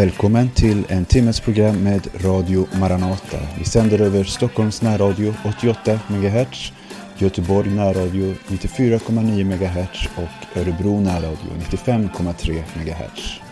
Välkommen till en timmes program med Radio Maranata. Vi sänder över Stockholms närradio 88 MHz, Göteborg närradio 94,9 MHz och Örebro närradio 95,3 MHz.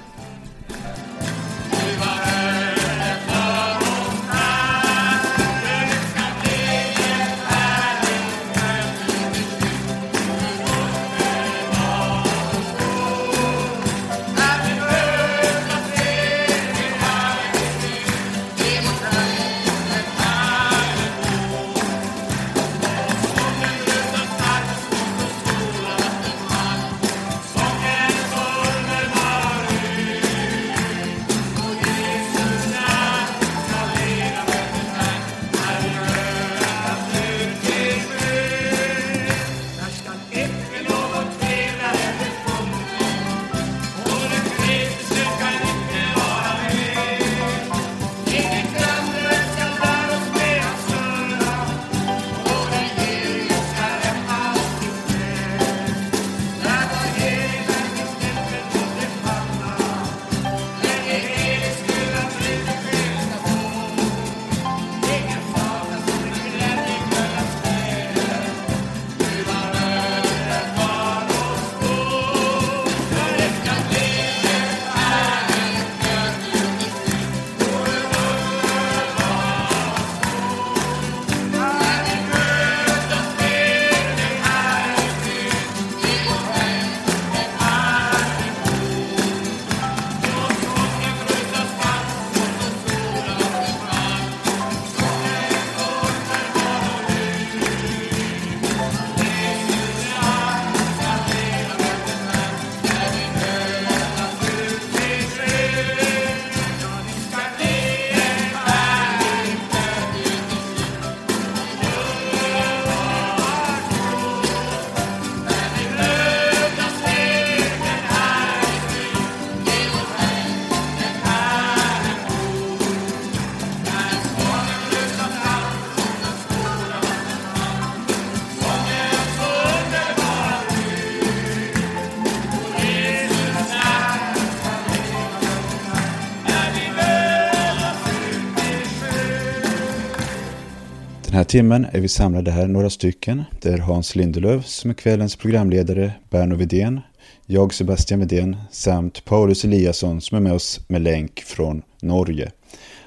Timmen är vi samlade här några stycken. Det är Hans Lindelöf som är kvällens programledare, Berno Vidén, jag Sebastian Vidén samt Paulus Eliasson som är med oss med länk från Norge.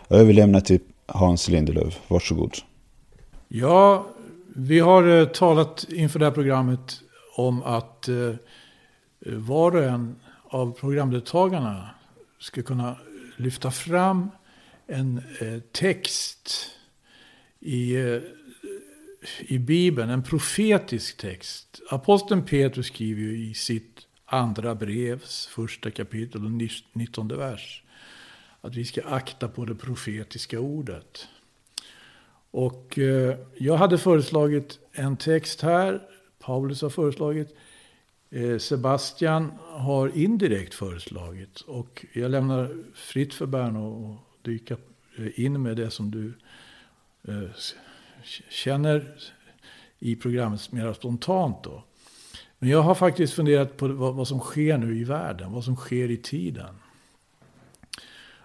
Jag överlämnar till Hans Lindelöf. Varsågod. Ja, vi har eh, talat inför det här programmet om att eh, var och en av programdeltagarna ska kunna lyfta fram en eh, text i, eh, i Bibeln, en profetisk text. Aposteln Petrus skriver ju i sitt andra brevs första kapitel och 19 vers att vi ska akta på det profetiska ordet. Och eh, jag hade föreslagit en text här, Paulus har föreslagit, eh, Sebastian har indirekt föreslagit. Och jag lämnar fritt för Berno att dyka in med det som du Eh, Eh, känner i programmet mer spontant. Då. Men jag har faktiskt funderat på vad, vad, som sker nu i världen, vad som sker i tiden.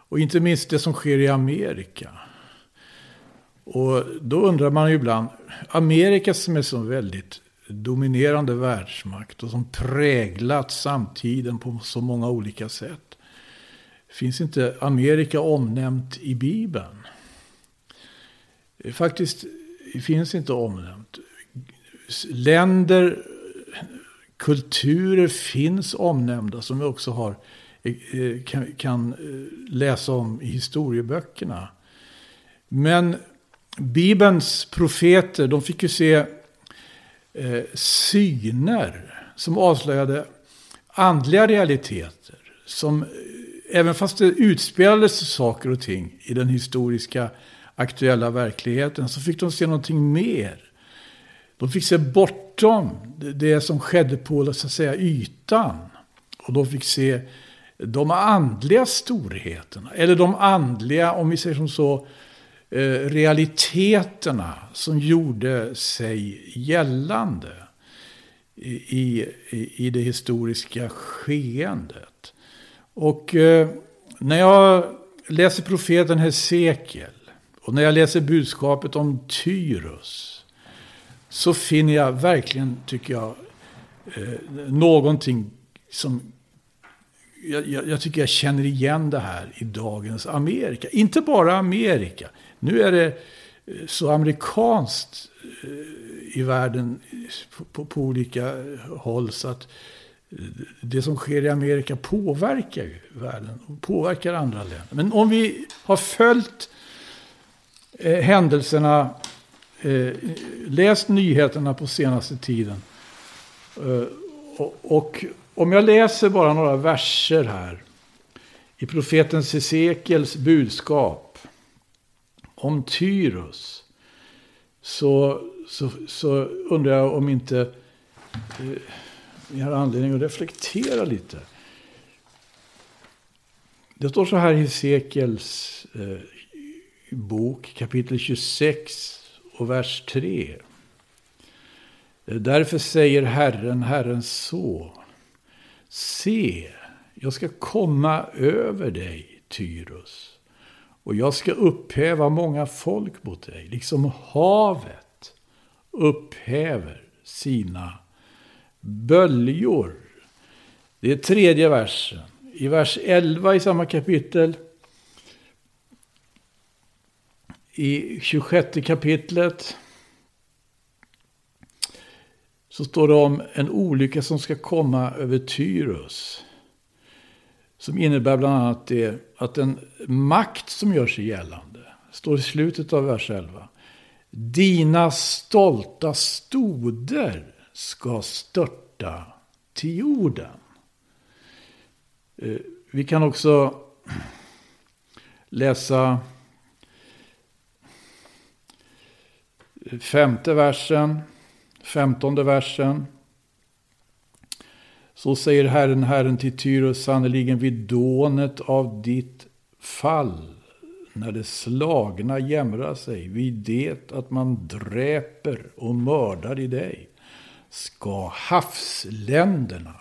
Och inte minst det som sker i Amerika. Och då undrar man ju ibland, Amerika som är så väldigt dominerande världsmakt och som präglat samtiden på så många olika sätt. Finns inte Amerika omnämnt i Bibeln? Eh, faktiskt finns inte omnämnt. Länder, kulturer finns omnämnda som vi också har, eh, eh, kan, kan läsa om i historieböckerna. Men Bibelns profeter, de fick ju se eh, syner som avslöjade andliga realiteter. Som, även fast det utspelades saker och ting i den historiska aktuella verkligheten så fick de se någonting mer. De fick se bortom det som skedde på så att säga, ytan. Och de fick se de andliga storheterna. Eller de andliga, om vi säger som så, eh, realiteterna som gjorde sig gällande i, i, i det historiska skeendet. Och eh, när jag läser profeten Hesekiel och när jag läser budskapet om Tyrus så finner jag verkligen, tycker jag, eh, någonting som jag, jag, jag, tycker jag känner igen det här i dagens Amerika. Inte bara Amerika. Nu är det eh, så amerikanskt eh, i världen på, på, på olika håll så att eh, det som sker i Amerika påverkar ju världen och påverkar andra länder. Men om vi har följt eh, händelserna, eh, läst nyheterna på senaste tiden eh, och, och om jag läser bara några verser här i profeten Hesekiels budskap om Tyrus. Så, så, så undrar jag om inte eh, vi har anledning att reflektera lite. Det står så här i Hesekiels eh, bok kapitel 26 och vers 3. Därför säger Herren, Herren så. Se, jag ska komma över dig, Tyrus. Och jag ska upphäva många folk mot dig, liksom havet upphäver sina böljor. Det är tredje versen. I vers 11 i samma kapitel, i 26 kapitlet, så står det om en olycka som ska komma över Tyrus. Som innebär bland annat det att en makt som gör sig gällande, står i slutet av vers 11. Dina stolta stoder ska störta till jorden. Eh, vi kan också läsa femte versen femtonde versen. Så säger Herren, Herren till Tyrus, sannerligen vid dånet av ditt fall, när det slagna jämrar sig, vid det att man dräper och mördar i dig, ska havsländerna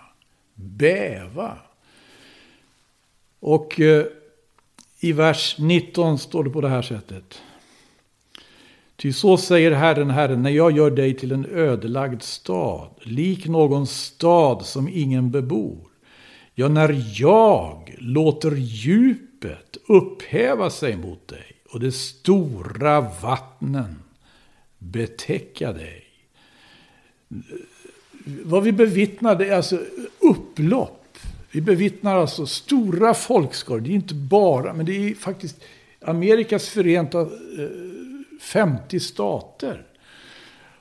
bäva. Och eh, i vers 19 står det på det här sättet. Ty så säger Herren, Herren, när jag gör dig till en ödelagd stad, lik någon stad som ingen bebor. Ja, när jag låter djupet upphäva sig mot dig och de stora vattnen betäcka dig. Vad vi bevittnar är alltså upplopp. Vi bevittnar alltså stora folkskador. Det är inte bara, men det är faktiskt Amerikas förenta eh, 50 stater.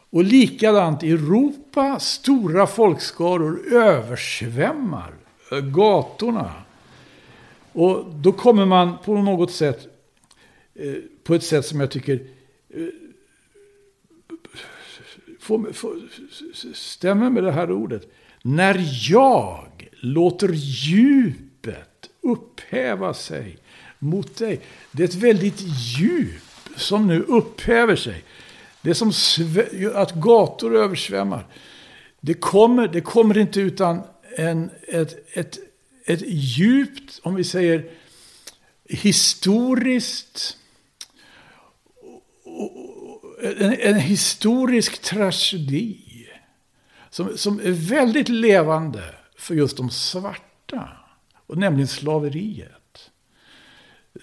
Och likadant i Europa, stora folkskaror översvämmar gatorna. Och då kommer man på något sätt, eh, på ett sätt som jag tycker eh, får, får, stämmer med det här ordet. När jag låter djupet upphäva sig mot dig. Det är ett väldigt djup som nu upphäver sig. Det som att gator översvämmar. Det kommer, det kommer inte utan en, ett, ett, ett djupt, om vi säger historiskt, en, en historisk tragedi. Som, som är väldigt levande för just de svarta. Och nämligen slaveriet.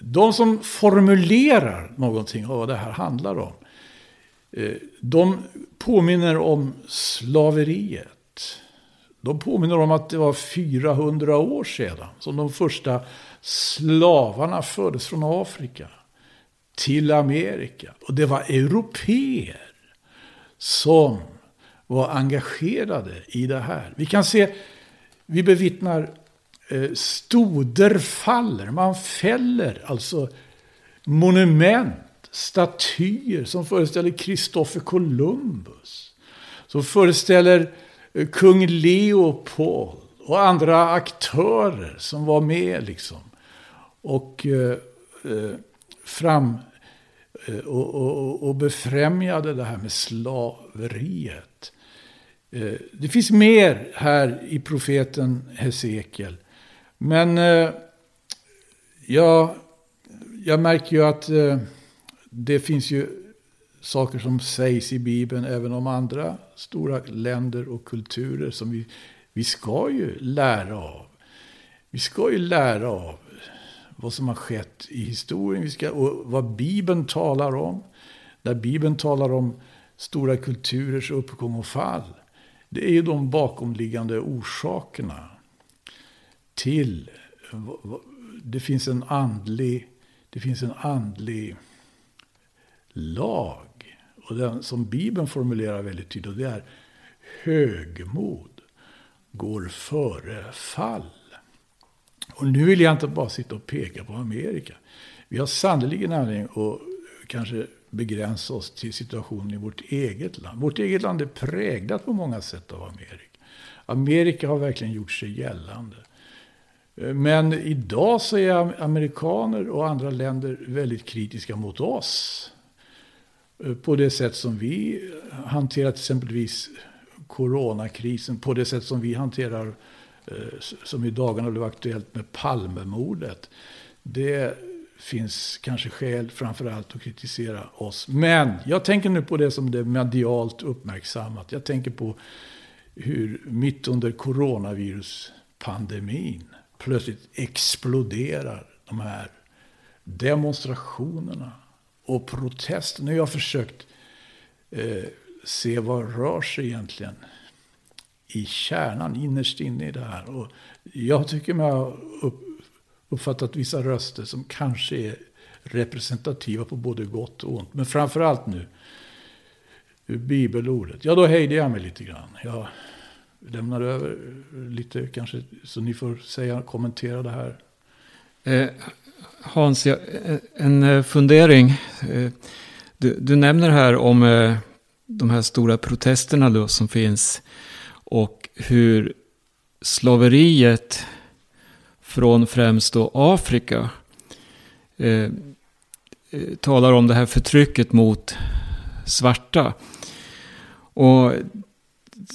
De som formulerar någonting av vad det här handlar om. Eh, de påminner om slaveriet. De påminner om att det var 400 år sedan som de första slavarna fördes från Afrika till Amerika. Och det var europeer som var engagerade i det här. Vi kan se, vi bevittnar Eh, stoder faller. Man fäller alltså monument, statyer som föreställer Kristoffer Columbus. Som föreställer eh, kung Leopold och andra aktörer som var med liksom. Och eh, eh fram eh, och, och, och befrämjade det här med slaveriet. Det finns mer här i profeten Hesekiel. Men eh, jag, jag märker ju att eh, det finns ju saker som sägs i Bibeln även om andra stora länder och kulturer som vi, vi ska ju lära av. Vi ska ju lära av vad som har skett i historien vi ska, och vad Bibeln talar om. Där Bibeln talar om stora kulturers uppgång och fall. Det är ju de bakomliggande orsakerna till... Det finns en andlig, det finns en andlig lag. Och den som Bibeln formulerar väldigt tydligt, det är högmod går före fall. Och nu vill jag inte bara sitta och peka på Amerika. Vi har sannerligen anledning att kanske begränsa oss till situationen i vårt eget land. Vårt eget land är präglat på många sätt av Amerika. Amerika har verkligen gjort sig gällande. Men idag så är amerikaner och andra länder väldigt kritiska mot oss. Eh, på det sätt som vi hanterar till exempelvis coronakrisen, på det sätt som vi hanterar eh, som i dagarna blev aktuellt med Palmemordet. Det finns kanske skäl framförallt att kritisera oss. Men jag tänker nu på det som det är medialt uppmärksammat. Jag tänker på hur mitt under coronaviruspandemin plötsligt exploderar de här demonstrationerna och protesterna. Nu har jag försökt eh, se vad rör sig egentligen i kärnan, innerst inne i det här. Och jag tycker mig ha upp, uppfattat vissa röster som kanske är representativa på både gott och ont. Men framförallt nu, bibelordet. Ja, då hejde jag mig lite grann. Jag lämnar över lite kanske, så ni får säga, kommentera det här. Eh, Hans, jag, eh, en eh, fundering. Eh, du, du, nämner här om de här stora protesterna då som finns och hur slaveriet från främst då Afrika eh, talar om det här förtrycket mot svarta. Och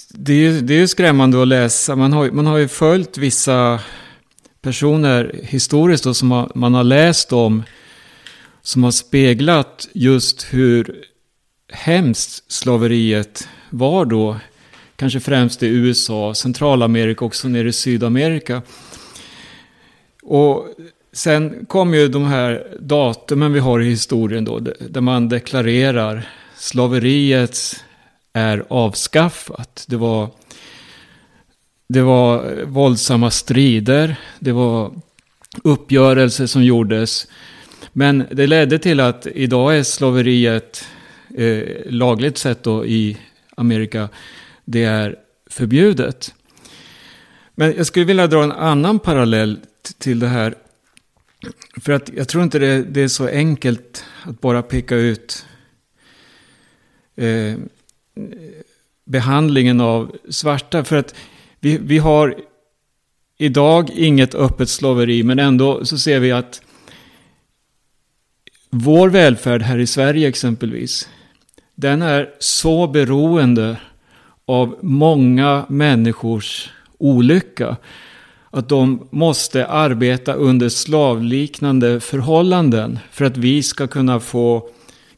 det är, det är skrämmande att läsa. Man har, man har ju följt vissa personer historiskt då, som har, man har läst om. Som har speglat just hur hemskt slaveriet var då kanske främst i USA, Centralamerika, också nere i Sydamerika. Och sen kom ju de här datumen vi har i historien då, där man deklarerar slaveriets är avskaffat. Det var, det var våldsamma strider, det var uppgörelser som gjordes. Men det ledde till att idag är slaveriet eh, lagligt sett då i Amerika det är förbjudet. Men jag skulle vilja dra en annan parallell till det här. För att jag tror inte det, det är så enkelt att bara peka ut eh, behandlingen av svarta. För att vi, vi har idag inget öppet slaveri, men ändå så ser vi att vår välfärd här i Sverige exempelvis, den är så beroende av många människors olycka. Att de måste arbeta under slavliknande förhållanden för att vi ska kunna få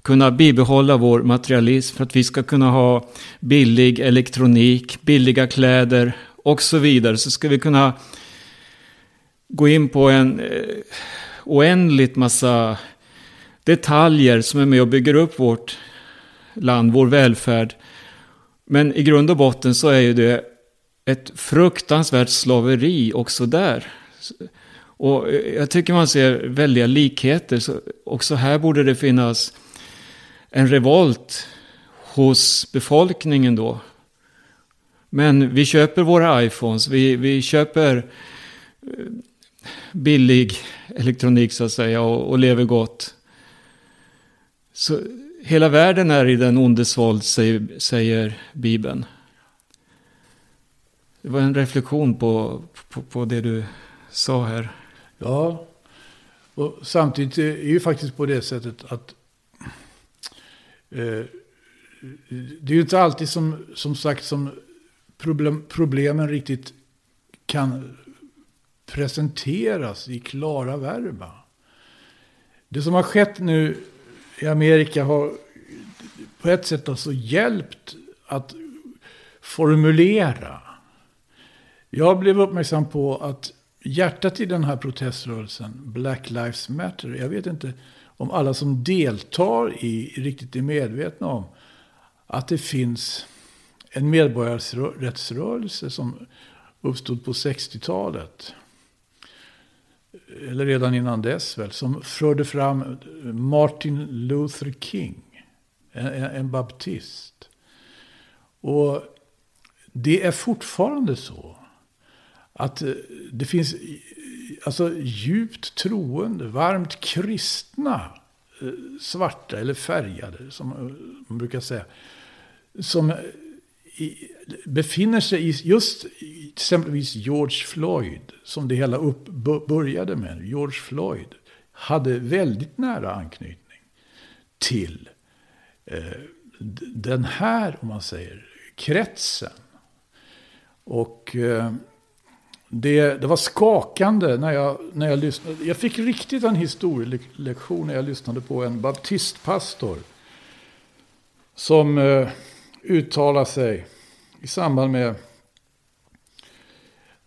kunna bibehålla vår materialism, för att vi ska kunna ha billig elektronik, billiga kläder och så vidare. Så ska vi kunna gå in på en eh, oändligt massa detaljer som är med och bygger upp vårt land, vår välfärd. Men i grund och botten så är ju det ett fruktansvärt slaveri också där. Och eh, jag tycker man ser väldiga likheter. Så också här borde det finnas en revolt hos befolkningen då. Men vi köper våra iPhones, vi, vi köper eh, billig elektronik så att säga och, och lever gott. Så hela världen är i den ondes våld, säger, säger Bibeln. Det var en reflektion på, på, på, det du sa här. Ja, och samtidigt är det ju faktiskt på det sättet att Eh, det är ju inte alltid som, som sagt som problem, problemen riktigt kan presenteras i klara verba. Det som har skett nu i Amerika har på ett sätt alltså hjälpt att formulera. Jag blev uppmärksam på att hjärtat i den här proteströrelsen, Black Lives Matter, jag vet inte om alla som deltar i riktigt är medvetna om att det finns en medborgarrättsrörelse som uppstod på 60-talet. Eller redan innan dess väl. Som förde fram Martin Luther King. En, en baptist. Och det är fortfarande så. Att eh, det finns alltså djupt troende, varmt kristna eh, svarta eller färgade, som eh, man brukar säga. Som eh, befinner sig i just exempelvis George Floyd, som det hela upp, började med. George Floyd hade väldigt nära anknytning till eh, den här, om man säger, kretsen. Och eh, det, det var skakande när jag, när jag lyssnade. Jag fick riktigt en historielektion när jag lyssnade på en baptistpastor. Som eh, uttalade sig i samband med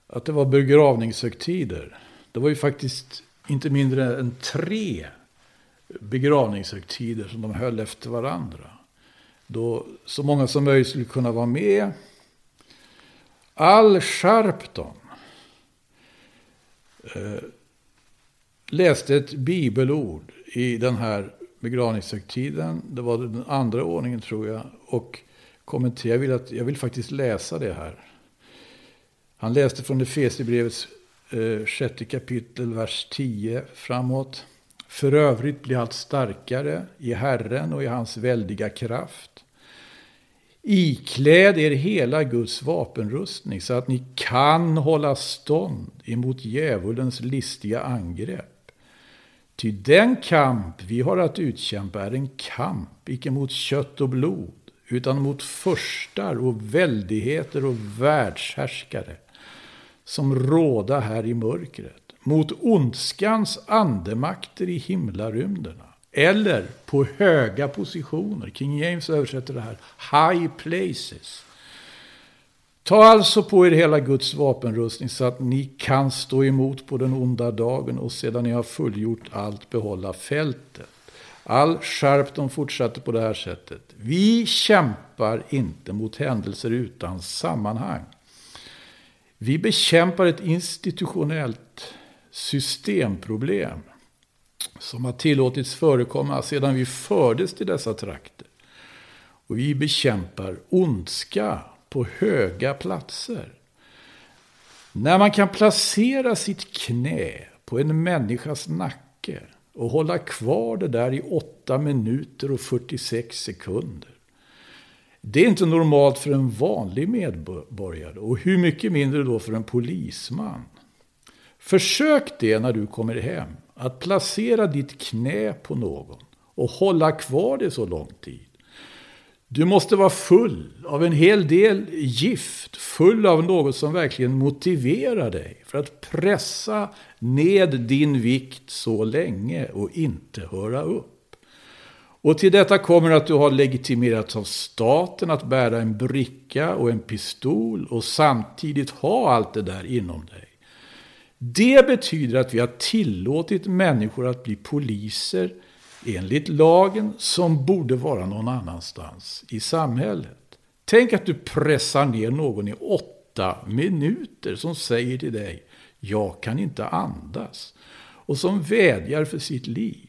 att det var begravningshögtider. Det var ju faktiskt inte mindre än tre begravningshögtider som de höll efter varandra. Då så många som möjligt skulle kunna vara med. Al Sharpton dem. Eh, läste ett bibelord i den här begravningshögtiden. Det var den andra ordningen tror jag. Och kommenterade, jag vill, att, jag vill faktiskt läsa det här. Han läste från Efesierbrevets eh, sjätte kapitel, vers 10 framåt. För övrigt blir allt starkare i Herren och i hans väldiga kraft. Ikläd er hela Guds vapenrustning så att ni kan hålla stånd emot djävulens listiga angrepp. Ty den kamp vi har att utkämpa är en kamp, icke mot kött och blod, utan mot förstar och väldigheter och världshärskare som råda här i mörkret. Mot ondskans andemakter i himlarymderna. Eller på höga positioner. King James översätter det här. High places. Ta alltså på er hela Guds vapenrustning så att ni kan stå emot på den onda dagen och sedan ni har fullgjort allt behålla fältet. All skärp de fortsatte på det här sättet. Vi kämpar inte mot händelser utan sammanhang. Vi bekämpar ett institutionellt systemproblem som har tillåtits förekomma sedan vi fördes till dessa trakter. Och vi bekämpar ondska på höga platser. När man kan placera sitt knä på en människas nacke och hålla kvar det där i 8 minuter och 46 sekunder. Det är inte normalt för en vanlig medborgare och hur mycket mindre då för en polisman. Försök det när du kommer hem, att placera ditt knä på någon och hålla kvar det så lång tid. Du måste vara full av en hel del gift, full av något som verkligen motiverar dig för att pressa ned din vikt så länge och inte höra upp. Och till detta kommer att du har legitimerats av staten att bära en bricka och en pistol och samtidigt ha allt det där inom dig. Det betyder att vi har tillåtit människor att bli poliser enligt lagen som borde vara någon annanstans i samhället. Tänk att du pressar ner någon i åtta minuter som säger till dig jag kan inte andas och som vädjar för sitt liv.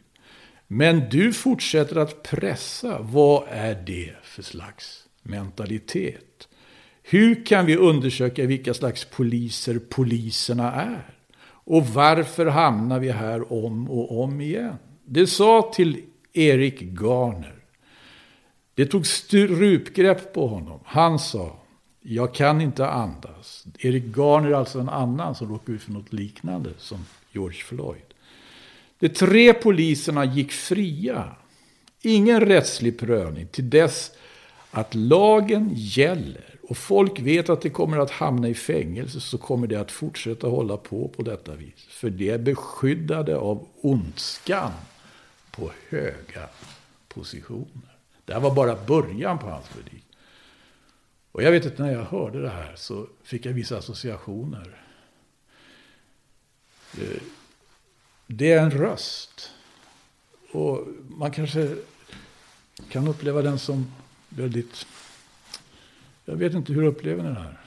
Men du fortsätter att pressa. Vad är det för slags mentalitet? Hur kan vi undersöka vilka slags poliser poliserna är? Och varför hamnar vi här om och om igen? Det sa till Erik Garner. Det tog strupgrepp på honom. Han sa, jag kan inte andas. Erik Garner är alltså en annan som råkade ut för något liknande som George Floyd. De tre poliserna gick fria. Ingen rättslig prövning till dess att lagen gäller och folk vet att det kommer att hamna i fängelse så kommer det att fortsätta hålla på på detta vis. För det är beskyddade av ondskan på höga positioner. Det här var bara början på hans predik. Och jag vet att när jag hörde det här så fick jag vissa associationer. Eh, det är en röst. Och man kanske kan uppleva den som väldigt... Jag vet inte hur upplever ni det här.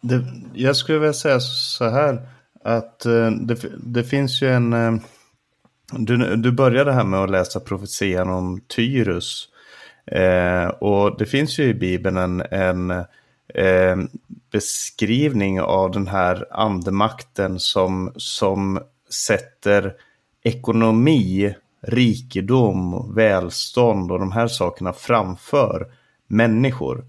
Det, jag skulle vilja säga så här att eh, det, det finns ju en... Eh, du, du började här med att läsa profetian om Tyrus. Eh, och det finns ju i Bibeln en, en eh, beskrivning av den här andemakten som, som sätter ekonomi, rikedom, välstånd och de här sakerna framför människor.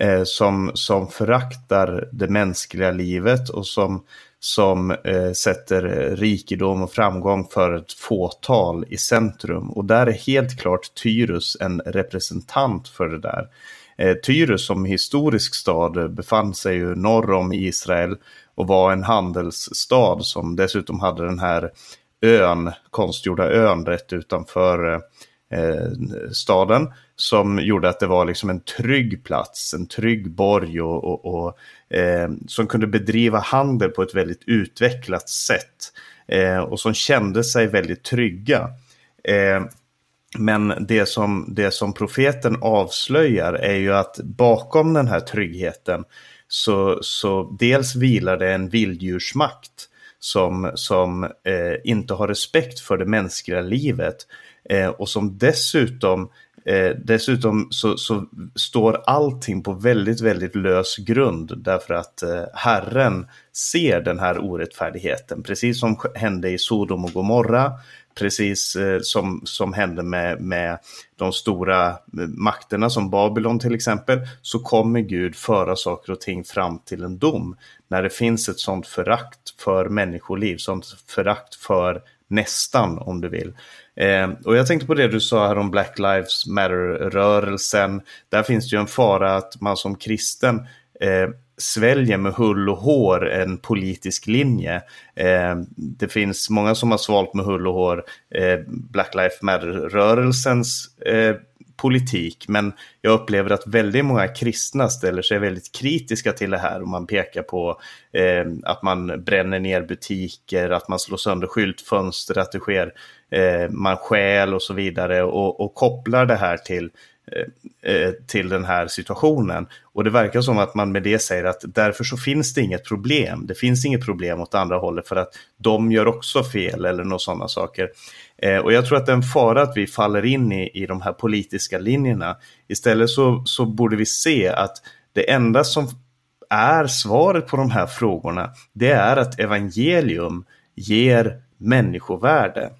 Eh, som, som föraktar det mänskliga livet och som, som eh, sätter rikedom och framgång för ett fåtal i centrum. Och där är helt klart Tyrus en representant för det där. Eh, Tyrus som historisk stad befann sig ju norr om Israel och var en handelsstad som dessutom hade den här ön, konstgjorda ön rätt utanför eh, Eh, staden som gjorde att det var liksom en trygg plats, en trygg borg och, och, och eh, som kunde bedriva handel på ett väldigt utvecklat sätt eh, och som kände sig väldigt trygga. Eh, men det som, det som profeten avslöjar är ju att bakom den här tryggheten så, så dels vilar det en vilddjursmakt som, som eh, inte har respekt för det mänskliga livet eh, och som dessutom Eh, dessutom så, så, står allting på väldigt, väldigt lös grund därför att eh, Herren ser den här orättfärdigheten, precis som hände i Sodom och Gomorra, precis eh, som, som hände med, med de stora eh, makterna som Babylon till exempel, så kommer Gud föra saker och ting fram till en dom. När det finns ett sånt förakt för människoliv, sånt förakt för nästan om du vill. Eh, och jag tänkte på det du sa här om Black Lives Matter-rörelsen. Där finns det ju en fara att man som kristen eh, sväljer med hull och hår en politisk linje. Eh, det finns många som har svalt med hull och hår eh, Black Lives Matter-rörelsens eh, politik. Men jag upplever att väldigt många kristna ställer sig väldigt kritiska till det här. Och man pekar på eh, att man bränner ner butiker, att man slår sönder skyltfönster, att det sker, eh, man stjäl och så vidare. Och, och kopplar det här till eh, Eh, eh, till den här situationen. Och det verkar som att man med det säger att därför så finns det inget problem. Det finns inget problem åt andra hållet för att de gör också fel eller några sådana saker. Eh, och jag tror att det är en fara att vi faller in i, i de här politiska linjerna. Istället så, så borde vi se att det enda som är svaret på de här frågorna, det är att evangelium ger människovärde.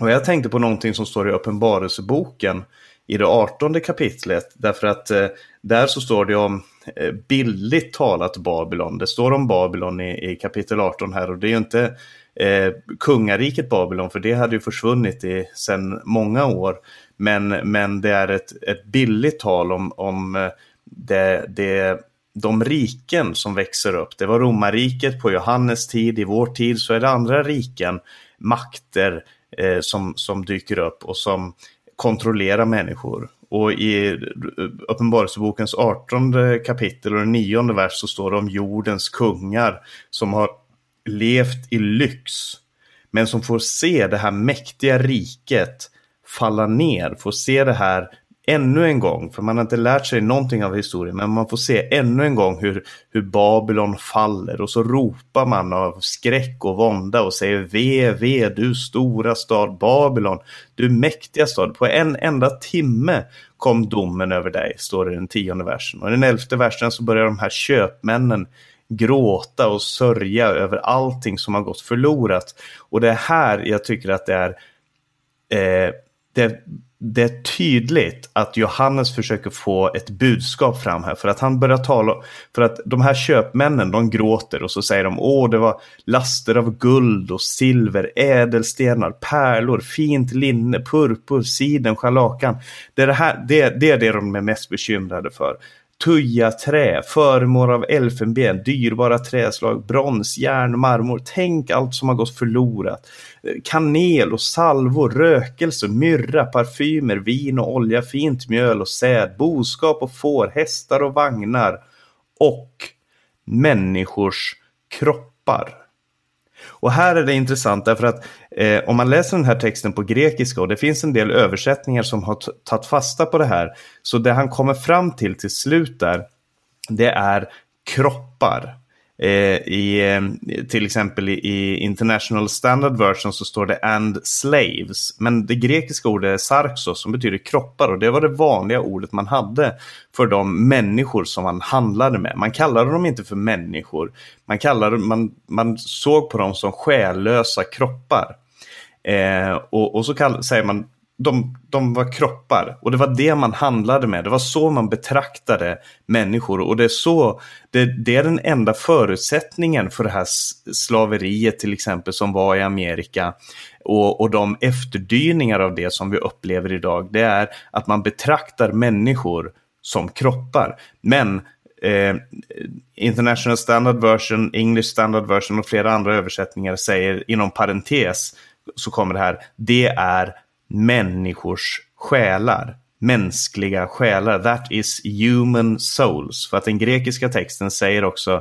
Och jag tänkte på någonting som står i Uppenbarelseboken i det artonde kapitlet, därför att eh, där så står det om eh, bildligt talat Babylon. Det står om Babylon i, i kapitel 18 här och det är ju inte eh, kungariket Babylon, för det hade ju försvunnit i sedan många år. Men, men det är ett, ett billigt tal om, om eh, det, det, de riken som växer upp. Det var romarriket på Johannes tid, i vår tid så är det andra riken, makter eh, som, som dyker upp och som kontrollera människor. Och i Uppenbarelsebokens 18 kapitel och den 9 vers så står det om jordens kungar som har levt i lyx, men som får se det här mäktiga riket falla ner, får se det här ännu en gång, för man har inte lärt sig någonting av historien, men man får se ännu en gång hur, hur Babylon faller och så ropar man av skräck och vånda och säger ve, ve, du stora stad Babylon, du mäktiga stad. På en enda timme kom domen över dig, står det i den tionde versen. Och i den elfte versen så börjar de här köpmännen gråta och sörja över allting som har gått förlorat. Och det är här jag tycker att det är, eh, det, det är tydligt att Johannes försöker få ett budskap fram här. För att han börjar tala, för att de här köpmännen de gråter och så säger de åh det var laster av guld och silver, ädelstenar, pärlor, fint linne, purpur, siden, scharlakan. Det är det, här, det, det är det de är mest bekymrade för tuja-trä, föremål av elfenben, dyrbara träslag, brons, järn, marmor. Tänk allt som har gått förlorat. Eh, kanel och salvor, rökelse, myrra, parfymer, vin och olja, fint mjöl och säd, boskap och får, hästar och vagnar och människors kroppar. Och här är det intressant därför att eh, om man läser den här texten på grekiska och det finns en del översättningar som har tagit fasta på det här. Så det han kommer fram till till slut där, det är kroppar. Eh, i, eh, till exempel i International Standard Version så står det and slaves. Men det grekiska ordet är sarxos som betyder kroppar och det var det vanliga ordet man hade för de människor som man handlade med. Man kallade dem inte för människor. Man, kallade, man, man såg på dem som själlösa kroppar. Eh, och, och så kall, säger man de, de var kroppar och det var det man handlade med. Det var så man betraktade människor och det är så det, det, är den enda förutsättningen för det här slaveriet till exempel som var i Amerika och, och de efterdyningar av det som vi upplever idag. Det är att man betraktar människor som kroppar. Men eh, International Standard Version, English Standard Version och flera andra översättningar säger inom parentes så kommer det här. Det är människors själar. Mänskliga själar. That is human souls. För att den grekiska texten säger också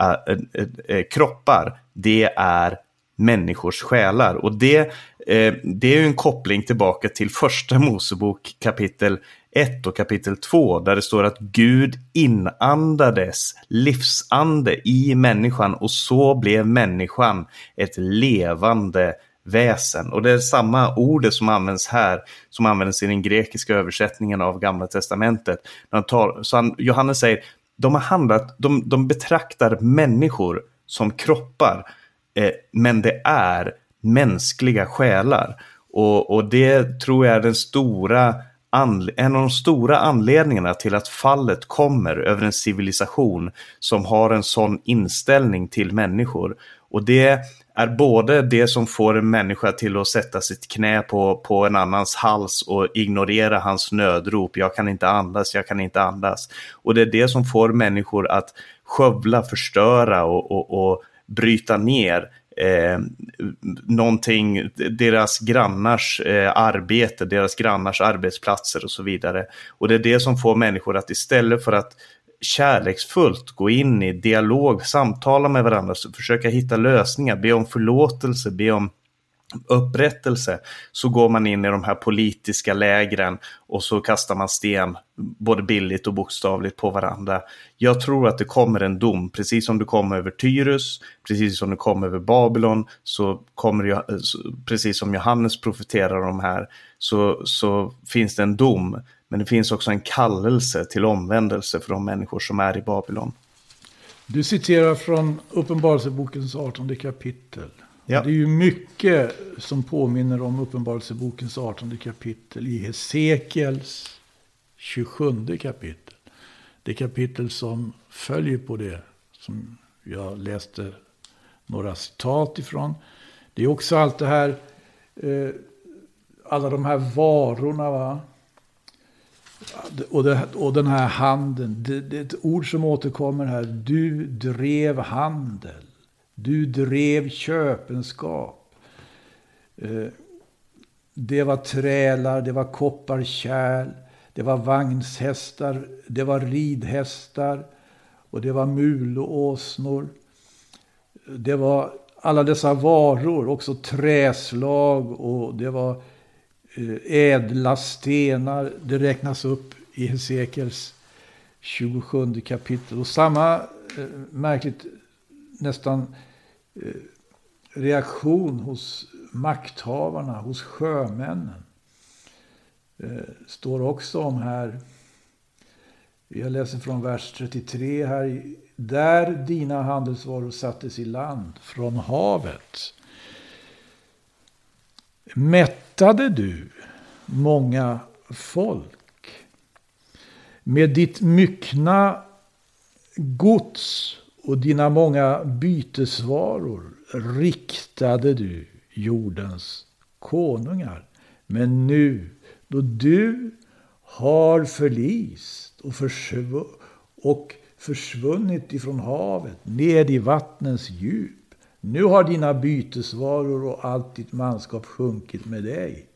uh, uh, uh, kroppar, det är människors själar. Och det, eh, det är ju en koppling tillbaka till första Mosebok kapitel 1 och kapitel 2 där det står att Gud inandades livsande i människan och så blev människan ett levande väsen. Och det är samma ord som används här som används i den grekiska översättningen av Gamla Testamentet. så han, Johannes säger, de har handlat, de, de betraktar människor som kroppar, eh, men det är mänskliga själar. Och, och det tror jag är den stora en av de stora anledningarna till att fallet kommer över en civilisation som har en sån inställning till människor. Och det är både det som får en människa till att sätta sitt knä på, på en annans hals och ignorera hans nödrop. Jag kan inte andas, jag kan inte andas. Och det är det som får människor att skövla, förstöra och, och, och bryta ner eh, någonting, deras grannars eh, arbete, deras grannars arbetsplatser och så vidare. Och det är det som får människor att istället för att kärleksfullt gå in i dialog, samtala med varandra, försöka hitta lösningar, be om förlåtelse, be om upprättelse så går man in i de här politiska lägren och så kastar man sten både billigt och bokstavligt på varandra. Jag tror att det kommer en dom, precis som det kom över Tyrus, precis som det kom över Babylon, så kommer jag, precis som Johannes profeterar om här, så, så finns det en dom. Men det finns också en kallelse till omvändelse för de människor som är i Babylon. Du citerar från Uppenbarelsebokens 18 kapitel. Ja. Det är ju mycket som påminner om Uppenbarelsebokens 18 kapitel i Hesekiels 27 kapitel. Det kapitel som följer på det som jag läste några citat ifrån. Det är också allt det här, eh, alla de här varorna. Va? Och, det, och den här handeln. Det, det är ett ord som återkommer här. Du drev handel. Du drev köpenskap. Eh, det var trälar, det var kopparkärl, det var vagnshästar, det var ridhästar och det var mulåsnor. Det var alla dessa varor, också träslag och det var Eh, ädla stenar. Det räknas upp i Hesekiels 27 kapitel. Och samma eh, märkligt nästan eh, reaktion hos makthavarna, hos sjömännen. Står också om här. Jag läser från vers 33 här. Där dina handelsvaror sattes i land från havet. Mättade du många folk med ditt myckna gods och dina många bytesvaror riktade du jordens konungar. Men nu, då du har förlist och, och försvunnit ifrån havet, ned i vattnens djup. Nu har dina bytesvaror och allt ditt manskap sjunkit med dig.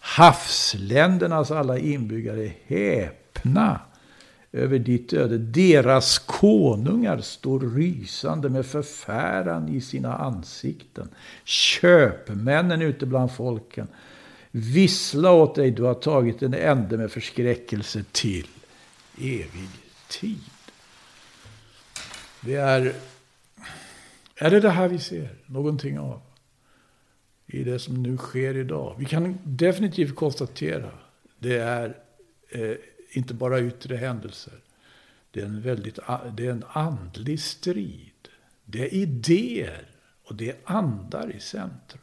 Havsländernas alla inbyggare häpna över ditt öde. Deras konungar står rysande med förfäran i sina ansikten. Köpmännen ute bland folken vissla åt dig, du har tagit en ände med förskräckelse till evig tid. Det är, är det det här vi ser någonting av? I det som nu sker idag. Vi kan definitivt konstatera, det är eh, inte bara yttre händelser. Det är, en väldigt, det är en andlig strid. Det är idéer och det är andar i centrum.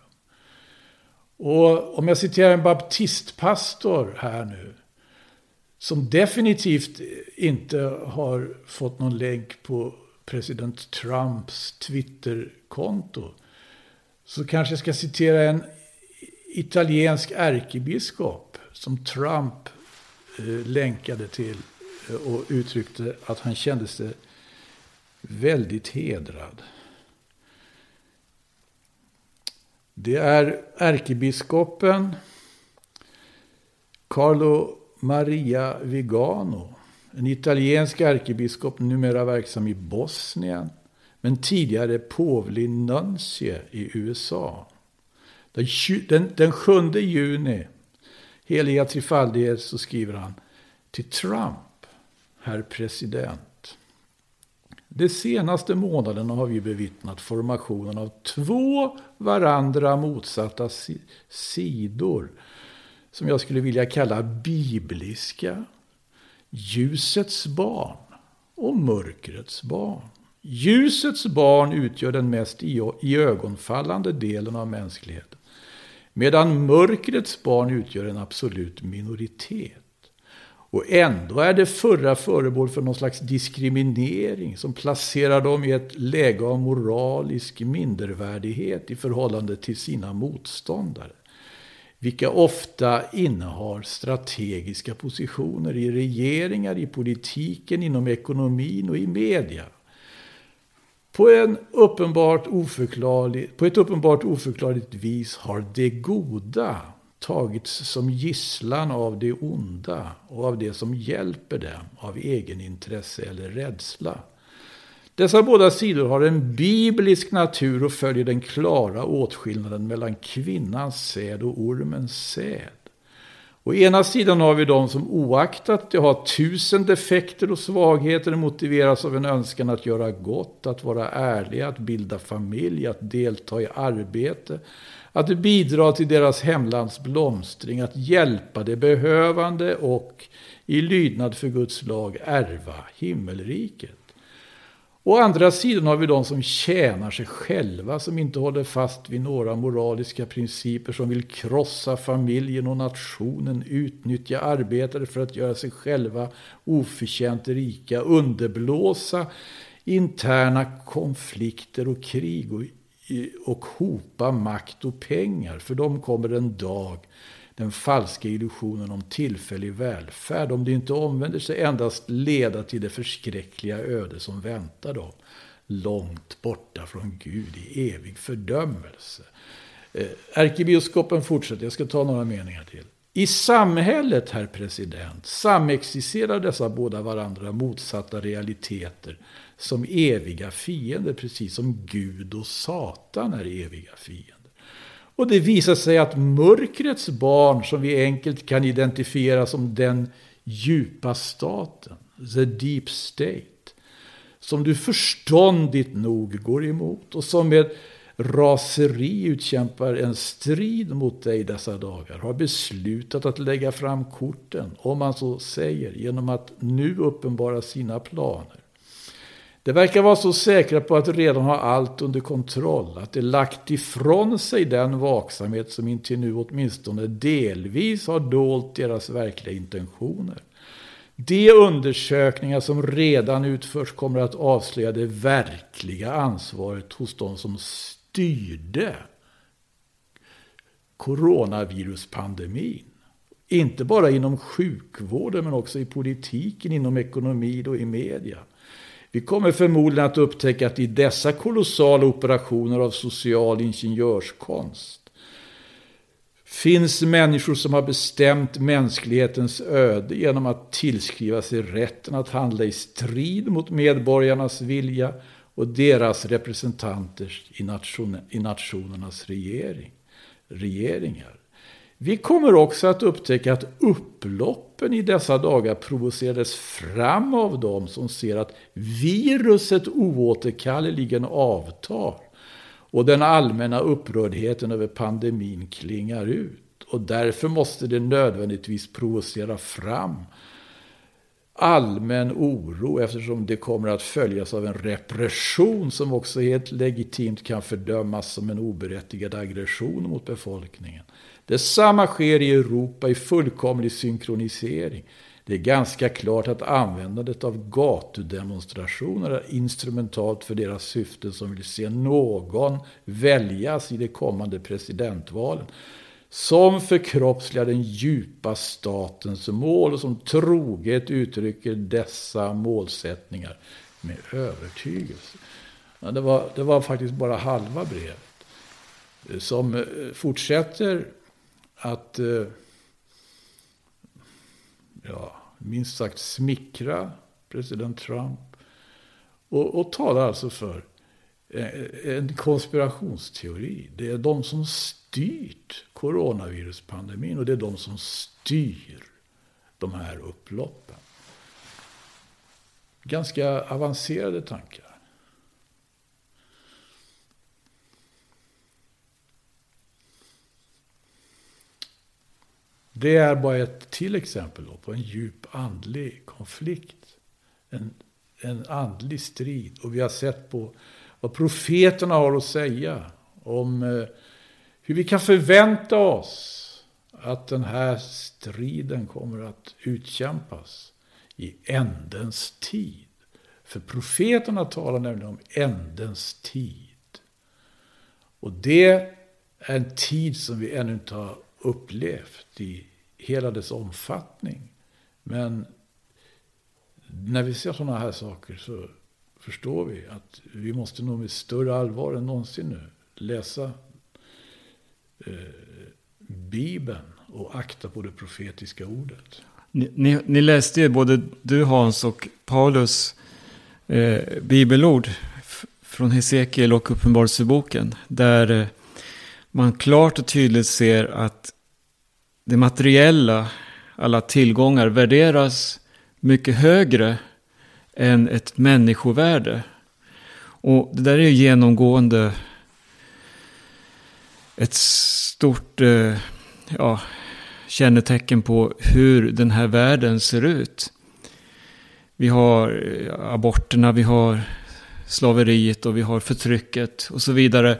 Och om jag citerar en baptistpastor här nu. Som definitivt inte har fått någon länk på president Trumps Twitterkonto. Så kanske jag ska citera en italiensk ärkebiskop som Trump eh, länkade till eh, och uttryckte att han kände sig väldigt hedrad. Det är ärkebiskopen Carlo Maria Vigano. En italiensk ärkebiskop numera verksam i Bosnien. Men tidigare påvlig nuncie i USA. Den, den, den 7 juni heliga trefaldighet så skriver han till Trump, herr president. De senaste månaderna har vi bevittnat formationen av två varandra motsatta sidor som jag skulle vilja kalla bibliska. Ljusets barn och mörkrets barn. Ljusets barn utgör den mest iögonfallande delen av mänskligheten. Medan mörkrets barn utgör en absolut minoritet. Och ändå är det förra föremål för någon slags diskriminering som placerar dem i ett läge av moralisk mindervärdighet i förhållande till sina motståndare. Vilka ofta innehar strategiska positioner i regeringar, i politiken, inom ekonomin och i media. På, en uppenbart oförklarlig, på ett uppenbart oförklarligt vis har det goda tagits som gisslan av det onda och av det som hjälper dem av egenintresse eller rädsla. Dessa båda sidor har en biblisk natur och följer den klara åtskillnaden mellan kvinnans säd och ormens säd. Å ena sidan har vi de som oaktat det har tusen defekter och svagheter motiveras av en önskan att göra gott, att vara ärliga, att bilda familj, att delta i arbete, att bidra till deras hemlands blomstring, att hjälpa de behövande och i lydnad för Guds lag ärva himmelriket. Å andra sidan har vi de som tjänar sig själva, som inte håller fast vid några moraliska principer, som vill krossa familjen och nationen, utnyttja arbetare för att göra sig själva oförtjänt rika, underblåsa interna konflikter och krig och, och hopa makt och pengar. För dem kommer en dag den falska illusionen om tillfällig välfärd, om det inte omvänder sig, endast leda till det förskräckliga öde som väntar dem. Långt borta från Gud i evig fördömelse. Eh, ärkebiskopen fortsätter, jag ska ta några meningar till. I samhället, herr president, samexisterar dessa båda varandra motsatta realiteter som eviga fiender, precis som Gud och Satan är eviga fiender. Och det visar sig att mörkrets barn, som vi enkelt kan identifiera som den djupa staten, the deep state, som du förståndigt nog går emot och som med raseri utkämpar en strid mot dig dessa dagar, har beslutat att lägga fram korten, om man så säger, genom att nu uppenbara sina planer. Det verkar vara så säkra på att redan ha allt under kontroll, att de lagt ifrån sig den vaksamhet som intill nu åtminstone delvis har dolt deras verkliga intentioner. De undersökningar som redan utförs kommer att avslöja det verkliga ansvaret hos de som styrde coronaviruspandemin. Inte bara inom sjukvården men också i politiken, inom ekonomin och i media. Vi kommer förmodligen att upptäcka att i dessa kolossala operationer av social ingenjörskonst finns människor som har bestämt mänsklighetens öde genom att tillskriva sig rätten att handla i strid mot medborgarnas vilja och deras representanter i, nation, i nationernas regering, regeringar. Vi kommer också att upptäcka att upploppen i dessa dagar provocerades fram av dem som ser att viruset oåterkalleligen avtar och den allmänna upprördheten över pandemin klingar ut. Och därför måste det nödvändigtvis provocera fram allmän oro eftersom det kommer att följas av en repression som också helt legitimt kan fördömas som en oberättigad aggression mot befolkningen. Detsamma sker i Europa i fullkomlig synkronisering. Det är ganska klart att användandet av gatudemonstrationer är instrumentalt för deras syften som vill se någon väljas i de kommande presidentvalen som förkroppsligar den djupa statens mål och som troget uttrycker dessa målsättningar med övertygelse. Ja, det, var, det var faktiskt bara halva brevet. Som eh, fortsätter att eh, ja, minst sagt smickra president Trump. Och, och talar alltså för eh, en konspirationsteori. Det är de som styrt coronaviruspandemin och det är de som styr de här upploppen. Ganska avancerade tankar. Det är bara ett till exempel på en djup andlig konflikt. En, en andlig strid. Och vi har sett på vad profeterna har att säga om eh, hur vi kan förvänta oss att den här striden kommer att utkämpas i ändens tid. För profeterna talar nämligen om ändens tid. Och det är en tid som vi ännu inte har upplevt i hela dess omfattning. Men när vi ser sådana här saker så förstår vi att vi måste nog med större allvar än någonsin nu läsa eh, Bibeln och akta på det profetiska ordet. Ni, ni, ni läste ju både du Hans och Paulus eh, bibelord från Hesekiel och Uppenbarelseboken. Där eh, man klart och tydligt ser att det materiella, alla tillgångar värderas mycket högre än ett människovärde. Och det där är ju genomgående ett stort eh, ja, kännetecken på hur den här världen ser ut. Vi har eh, aborterna, vi har slaveriet och vi har förtrycket och så vidare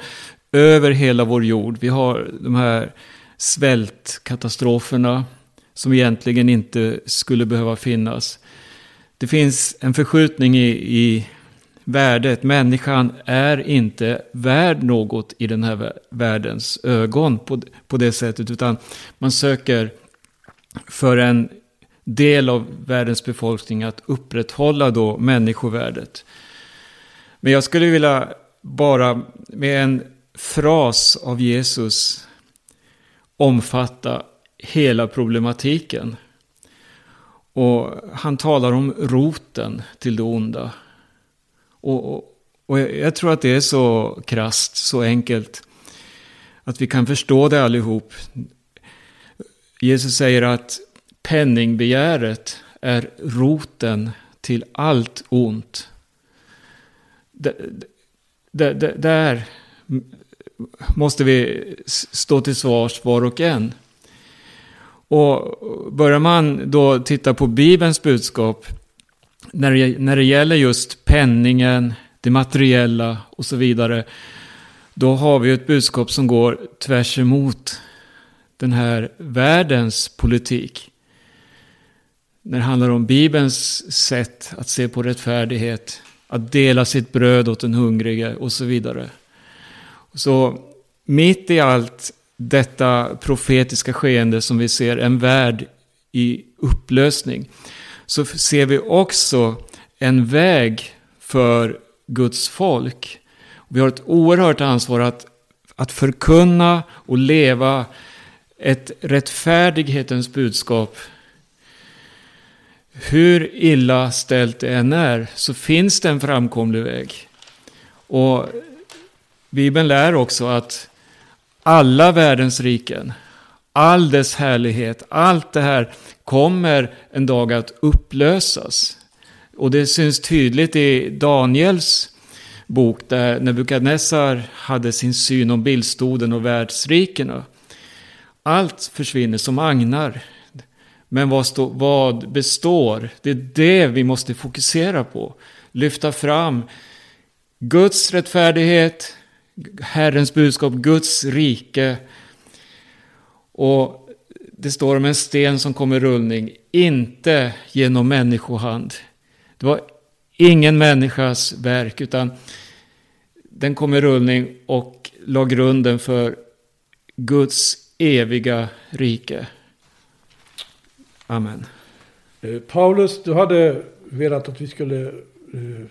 över hela vår jord. Vi har de här svältkatastroferna som egentligen inte skulle behöva finnas. Det finns en förskjutning i, i värdet. Människan är inte värd något i den här världens ögon på, på det sättet. Utan man söker för en del av världens befolkning att upprätthålla då människovärdet. Men jag skulle vilja bara med en fras av Jesus omfatta hela problematiken. Och han talar om roten till det onda. Och, och, och jag tror att det är så krast, så enkelt. Att vi kan förstå det allihop. Jesus säger att penningbegäret är roten till allt ont. Där måste vi stå till svars var och en. Och börjar man då titta på Bibelns budskap när det, när det gäller just penningen, det materiella och så vidare. Då har vi ett budskap som går tvärs emot den här världens politik. När det handlar om Bibelns sätt att se på rättfärdighet, att dela sitt bröd åt den hungrige och så vidare. Så mitt i allt detta profetiska skeende som vi ser en värld i upplösning. Så ser vi också en väg för Guds folk. Vi har ett oerhört ansvar att, att förkunna och leva ett rättfärdighetens budskap. Hur illa ställt det än är så finns det en framkomlig väg. Och Bibeln lär också att alla världens riken, all dess härlighet, allt det här kommer en dag att upplösas. Och det syns tydligt i Daniels bok där Nebukadnessar hade sin syn om bildstoden och världsrikena. Allt försvinner som agnar. Men vad, stå, vad består? Det är det vi måste fokusera på. Lyfta fram Guds rättfärdighet, Herrens budskap, Guds rike. Och det står om en sten som kom i rullning, inte genom människohand. Det var ingen människas verk, utan den kom i rullning och la grunden för Guds eviga rike. Amen. Eh, Paulus, du hade velat att vi skulle eh,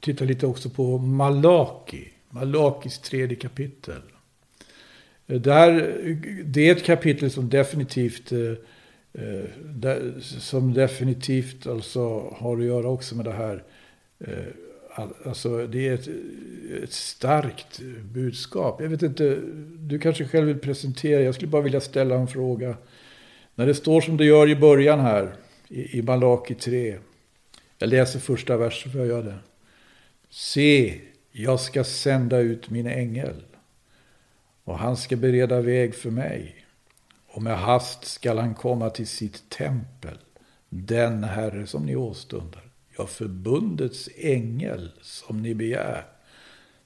titta lite också på Malaki. Malakis tredje kapitel. Eh, där, det är ett kapitel som definitivt eh, eh, som definitivt alltså har att göra också med det här. Alltså det är ett, ett starkt budskap. Jag vet inte, du kanske själv vill presentera. Jag skulle bara vilja ställa en fråga. När det står som det gör i början här, i, i Malaki 3. Jag läser första versen, för jag gör det? Se, jag ska sända ut min ängel. Och han ska bereda väg för mig. Och med hast skall han komma till sitt tempel. Den Herre som ni åstundar. Ja, förbundets ängel som ni begär.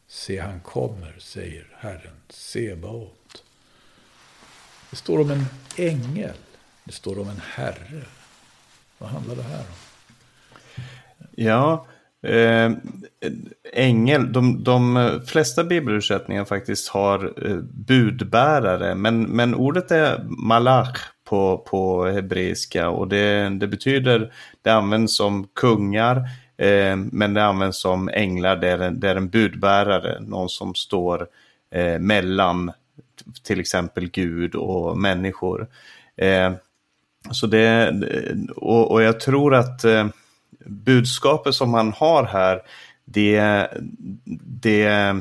Se, han kommer, säger Herren Sebaot. Det står om en ängel. Det står om en herre. Vad handlar det här om? Ja, eh, ängel, de, de flesta bibelöversättningar faktiskt har eh, budbärare, men, men ordet är malach på, på hebreiska och det, det betyder, det används som kungar, eh, men det används som änglar, det är, en, det är en budbärare, någon som står eh, mellan till exempel Gud och människor. Eh, så det, och, och jag tror att eh, budskapet som han har här, det, det,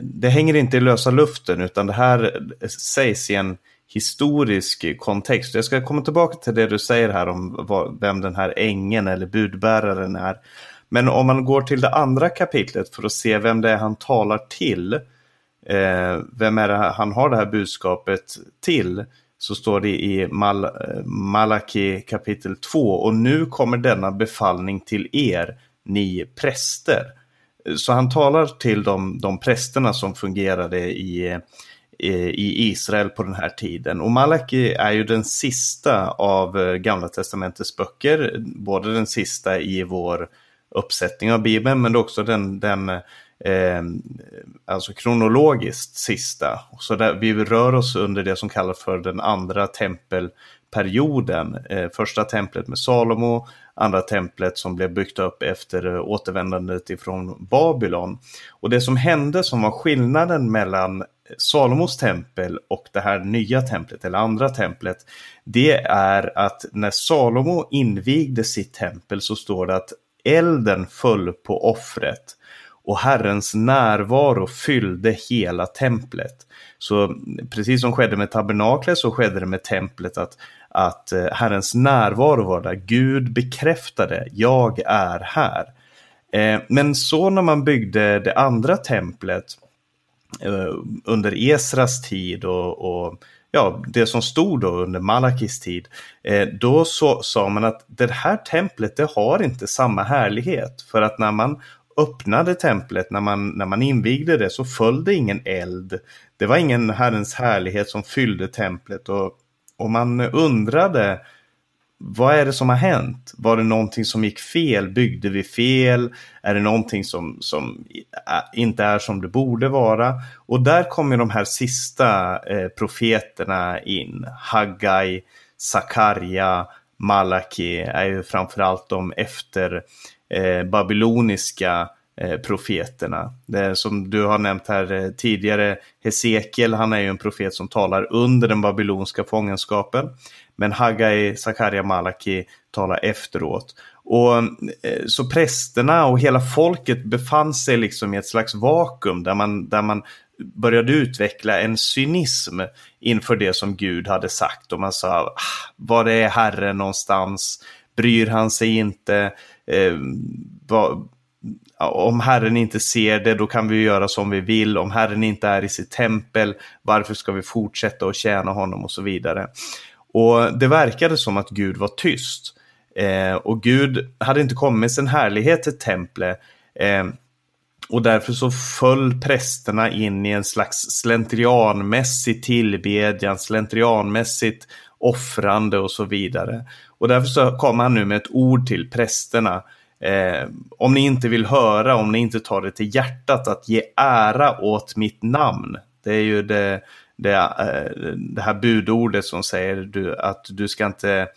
det hänger inte i lösa luften utan det här sägs i en historisk kontext. Jag ska komma tillbaka till det du säger här om vem den här ängen eller budbäraren är. Men om man går till det andra kapitlet för att se vem det är han talar till, eh, vem är det han har det här budskapet till, så står det i Mal eh, Malaki kapitel 2 och nu kommer denna befallning till er, ni präster. Eh, så han talar till de, de prästerna som fungerade i, eh, i Israel på den här tiden. Och Malaki är ju den sista av Gamla Testamentets böcker, både den sista i vår uppsättning av Bibeln men också den, den eh, alltså kronologiskt sista. Så där, vi rör oss under det som kallas för den andra tempelperioden. Eh, första templet med Salomo, andra templet som blev byggt upp efter återvändandet ifrån Babylon. Och det som hände som var skillnaden mellan Salomos tempel och det här nya templet, eller andra templet, det är att när Salomo invigde sitt tempel så står det att elden föll på offret och Herrens närvaro fyllde hela templet. Så precis som skedde med tabernaklet så skedde det med templet att, att eh, Herrens närvaro var där. Gud bekräftade, jag är här. Eh, men så när man byggde det andra templet eh, under Esras tid och, och ja, det som stod då under Malakis tid, då så, sa man att det här templet det har inte samma härlighet. För att när man öppnade templet, när man, när man invigde det, så föll det ingen eld. Det var ingen Herrens härlighet som fyllde templet och, och man undrade vad är det som har hänt? Var det någonting som gick fel? Byggde vi fel? Är det någonting som, som inte är som det borde vara? Och där kommer de här sista eh, profeterna in. Haggai, Sakarja, Malaki är ju framförallt de efter eh, babyloniska eh, profeterna. Det som du har nämnt här eh, tidigare, Hesekiel, han är ju en profet som talar under den babylonska fångenskapen. Men Haggai, Sakarja, Malaki talar efteråt. Och eh, så prästerna och hela folket befann sig liksom i ett slags vakuum där man, där man började utveckla en cynism inför det som Gud hade sagt. Och man sa, ah, var är Herren någonstans? Bryr han sig inte? Eh, vad, om Herren inte ser det, då kan vi göra som vi vill. Om Herren inte är i sitt tempel, varför ska vi fortsätta att tjäna honom och så vidare. Och det verkade som att Gud var tyst. Eh, och Gud hade inte kommit med sin härlighet till templet. Eh, och därför så föll prästerna in i en slags slentrianmässig tillbedjan, slentrianmässigt offrande och så vidare. Och därför så kommer han nu med ett ord till prästerna. Eh, om ni inte vill höra, om ni inte tar det till hjärtat att ge ära åt mitt namn. Det är ju det, det, eh, det här budordet som säger du, att du ska inte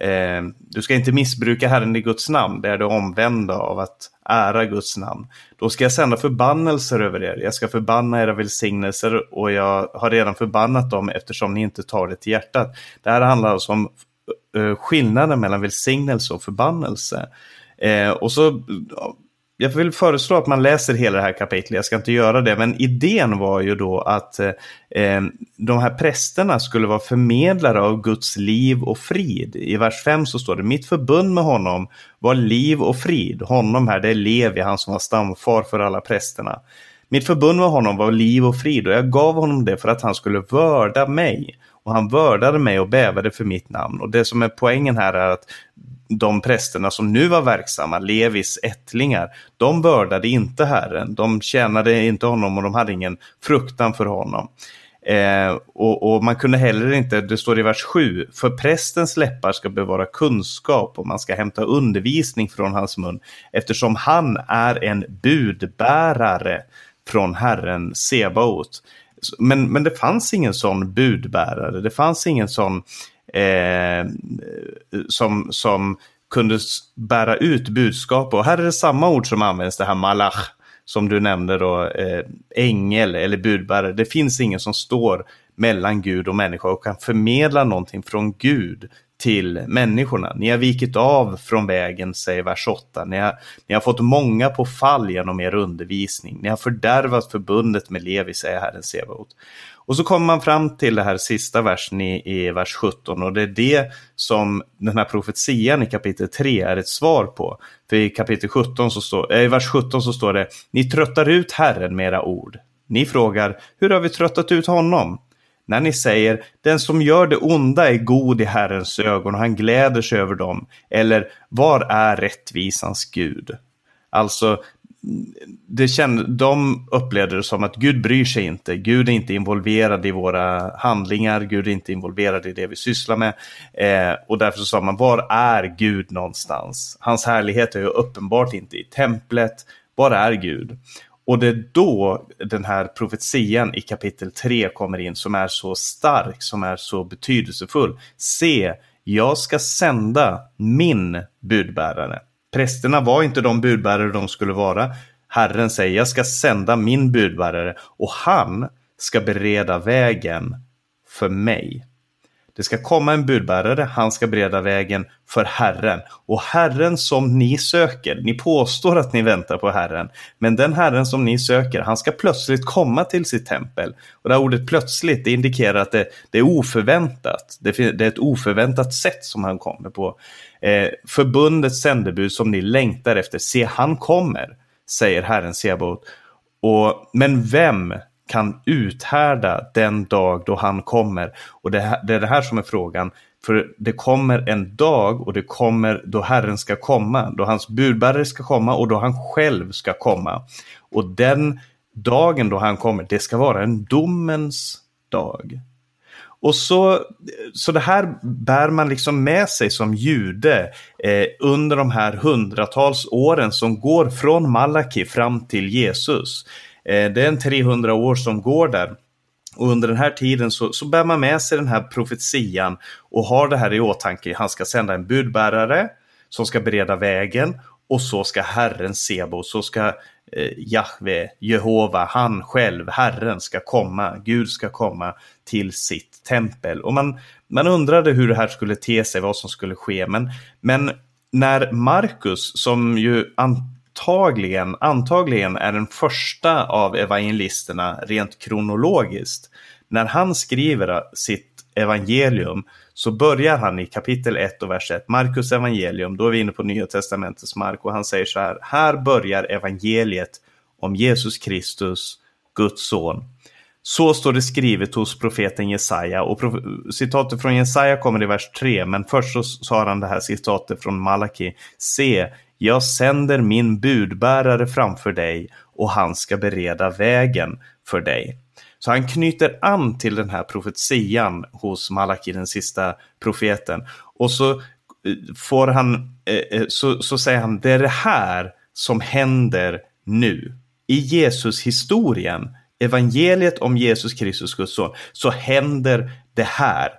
eh, du ska inte missbruka Herren i Guds namn. Det är det omvända av att ära Guds namn. Då ska jag sända förbannelser över er. Jag ska förbanna era välsignelser och jag har redan förbannat dem eftersom ni inte tar det till hjärtat. Det här handlar alltså om Eh, skillnaden mellan välsignelse och förbannelse. Eh, och så jag vill föreslå att man läser hela det här kapitlet, jag ska inte göra det, men idén var ju då att eh, eh de här prästerna skulle vara förmedlare av Guds liv och frid. I vers 5 så står det, mitt förbund med honom var liv och frid. Honom här, det är Levi, han som var stamfar för alla prästerna. Mitt förbund med honom var liv och frid och jag gav honom det för att han skulle vörda mig. Och han vördade mig och bävade för mitt namn. Och det som är poängen här är att de prästerna som nu var verksamma, Levis ättlingar, de vördade inte Herren. De tjänade inte honom och de hade ingen fruktan för honom. Eh, och, och, man kunde heller inte, det står i vers 7, för prästens läppar ska bevara kunskap och man ska hämta undervisning från hans mun eftersom han är en budbärare från Herren Sebaot. Men, men det fanns ingen sån budbärare, det fanns ingen sån eh, som, som kunde bära ut budskap. Och här är det samma ord som används, det här malach, som du nämnde då, eh, ängel eller budbärare. Det finns ingen som står mellan Gud och människa och kan förmedla någonting från Gud till människorna. Ni har vikit av från vägen, säger vers 8. Ni har, ni har fått många på fall genom er undervisning. Ni har fördärvat förbundet med Levi, säger Herren Sebaot. Och så kommer man fram till det här sista versen i, i vers 17 och det är det som den här profetian i kapitel 3 är ett svar på. För i kapitel 17 så står, äh, i vers 17 så står det Ni tröttar ut Herren med era ord. Ni frågar, hur har vi tröttat ut honom? När ni säger, den som gör det onda är god i Herrens ögon och han gläder sig över dem. Eller, var är rättvisans Gud? Alltså, det känd, de upplevde det som att Gud bryr sig inte. Gud är inte involverad i våra handlingar. Gud är inte involverad i det vi sysslar med. Eh, och därför så sa man, var är Gud någonstans? Hans härlighet är ju uppenbart inte i templet. Var är Gud? Och det är då den här profetian i kapitel 3 kommer in som är så stark, som är så betydelsefull. Se, jag ska sända min budbärare. Prästerna var inte de budbärare de skulle vara. Herren säger, jag ska sända min budbärare och han ska bereda vägen för mig. Det ska komma en budbärare, han ska bereda vägen för Herren. Och Herren som ni söker, ni påstår att ni väntar på Herren, men den Herren som ni söker, han ska plötsligt komma till sitt tempel. Och det här ordet plötsligt, det indikerar att det, det är oförväntat. Det, det, är ett oförväntat sätt som han kommer på. Eh, förbundets sändebud som ni längtar efter, se han kommer, säger Herren Sebaot. Och, men vem kan uthärda den dag då han kommer. Och det, här, det är det här som är frågan. För det kommer en dag och det kommer då Herren ska komma, då hans budbärare ska komma och då han själv ska komma. Och den dagen då han kommer, det ska vara en domens dag. Och så, så det här bär man liksom med sig som jude eh, under de här hundratals åren som går från Malaki fram till Jesus. Eh, det är en 300 år som går där. Och under den här tiden så, så bär man med sig den här profetian och har det här i åtanke. Han ska sända en budbärare som ska bereda vägen och så ska Herren Sebo, så ska eh, Jahve, Jehova, han själv, Herren ska komma, Gud ska komma till sitt tempel. Och man, man undrade hur det här skulle te sig, vad som skulle ske. Men, men när Markus, som ju antagligen, antagligen är den första av evangelisterna rent kronologiskt, när han skriver sitt evangelium så börjar han i kapitel 1 och vers 1, Markus evangelium, då är vi inne på Nya Testamentets mark och han säger så här, här börjar evangeliet om Jesus Kristus, Guds son. Så står det skrivet hos profeten Jesaja och citatet från Jesaja kommer i vers 3 men först så sa han det här citatet från Malaki. Se, jag sänder min budbärare framför dig och han ska bereda vägen för dig. Så han knyter an till den här profetian hos Malaki, den sista profeten. Och så eh, får han, eh, eh, så, så säger han, det är det här som händer nu. I Jesus historien, evangeliet om Jesus Kristus, Guds son, så händer det här